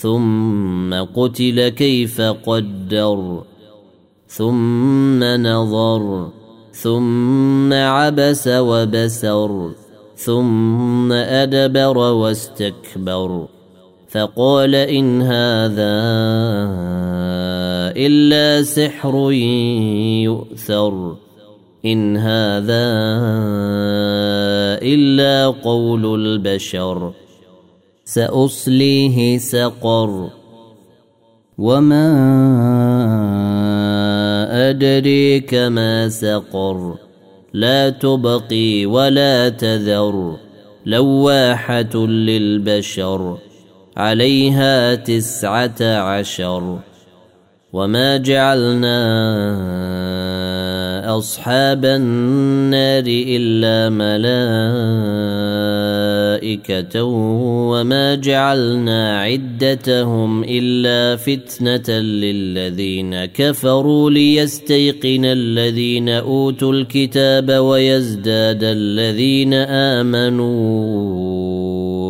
ثم قتل كيف قدر ثم نظر ثم عبس وبسر ثم أدبر واستكبر. فقال إن هذا إلا سحر يؤثر إن هذا إلا قول البشر. سأصليه سقر. وما أدريك ما سقر. لا تبقي ولا تذر. لواحة للبشر. عليها تسعة عشر. وما جعلنا أصحاب النار إلا ملائكة وما جعلنا عدتهم إلا فتنة للذين كفروا ليستيقن الذين أوتوا الكتاب ويزداد الذين آمنوا.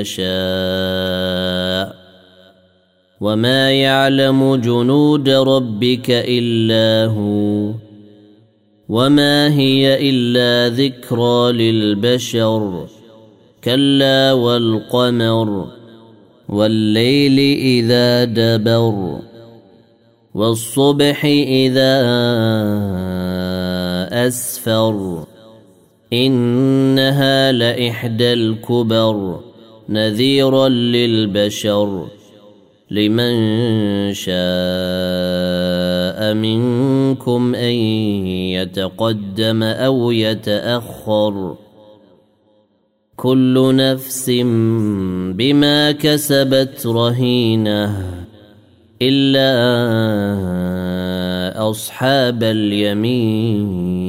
يشاء وما يعلم جنود ربك إلا هو وما هي إلا ذكرى للبشر كلا والقمر والليل إذا دبر والصبح إذا أسفر إنها لإحدى الكبر نذيرا للبشر لمن شاء منكم أن يتقدم أو يتأخر كل نفس بما كسبت رهينة إلا أصحاب اليمين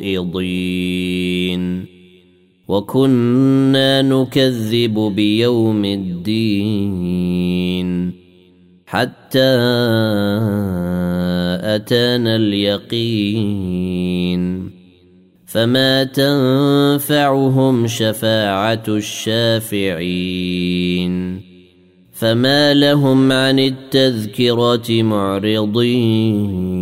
الخائضين وكنا نكذب بيوم الدين. حتى أتانا اليقين. فما تنفعهم شفاعة الشافعين. فما لهم عن التذكرة معرضين.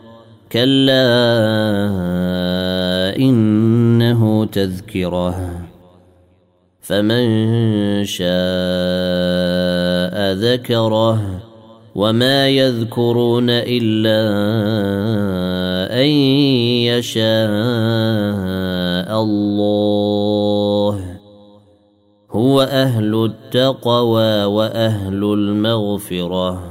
كلا إنه تذكرة. فمن شاء ذكره وما يذكرون إلا أن يشاء الله. هو أهل التقوى وأهل المغفرة.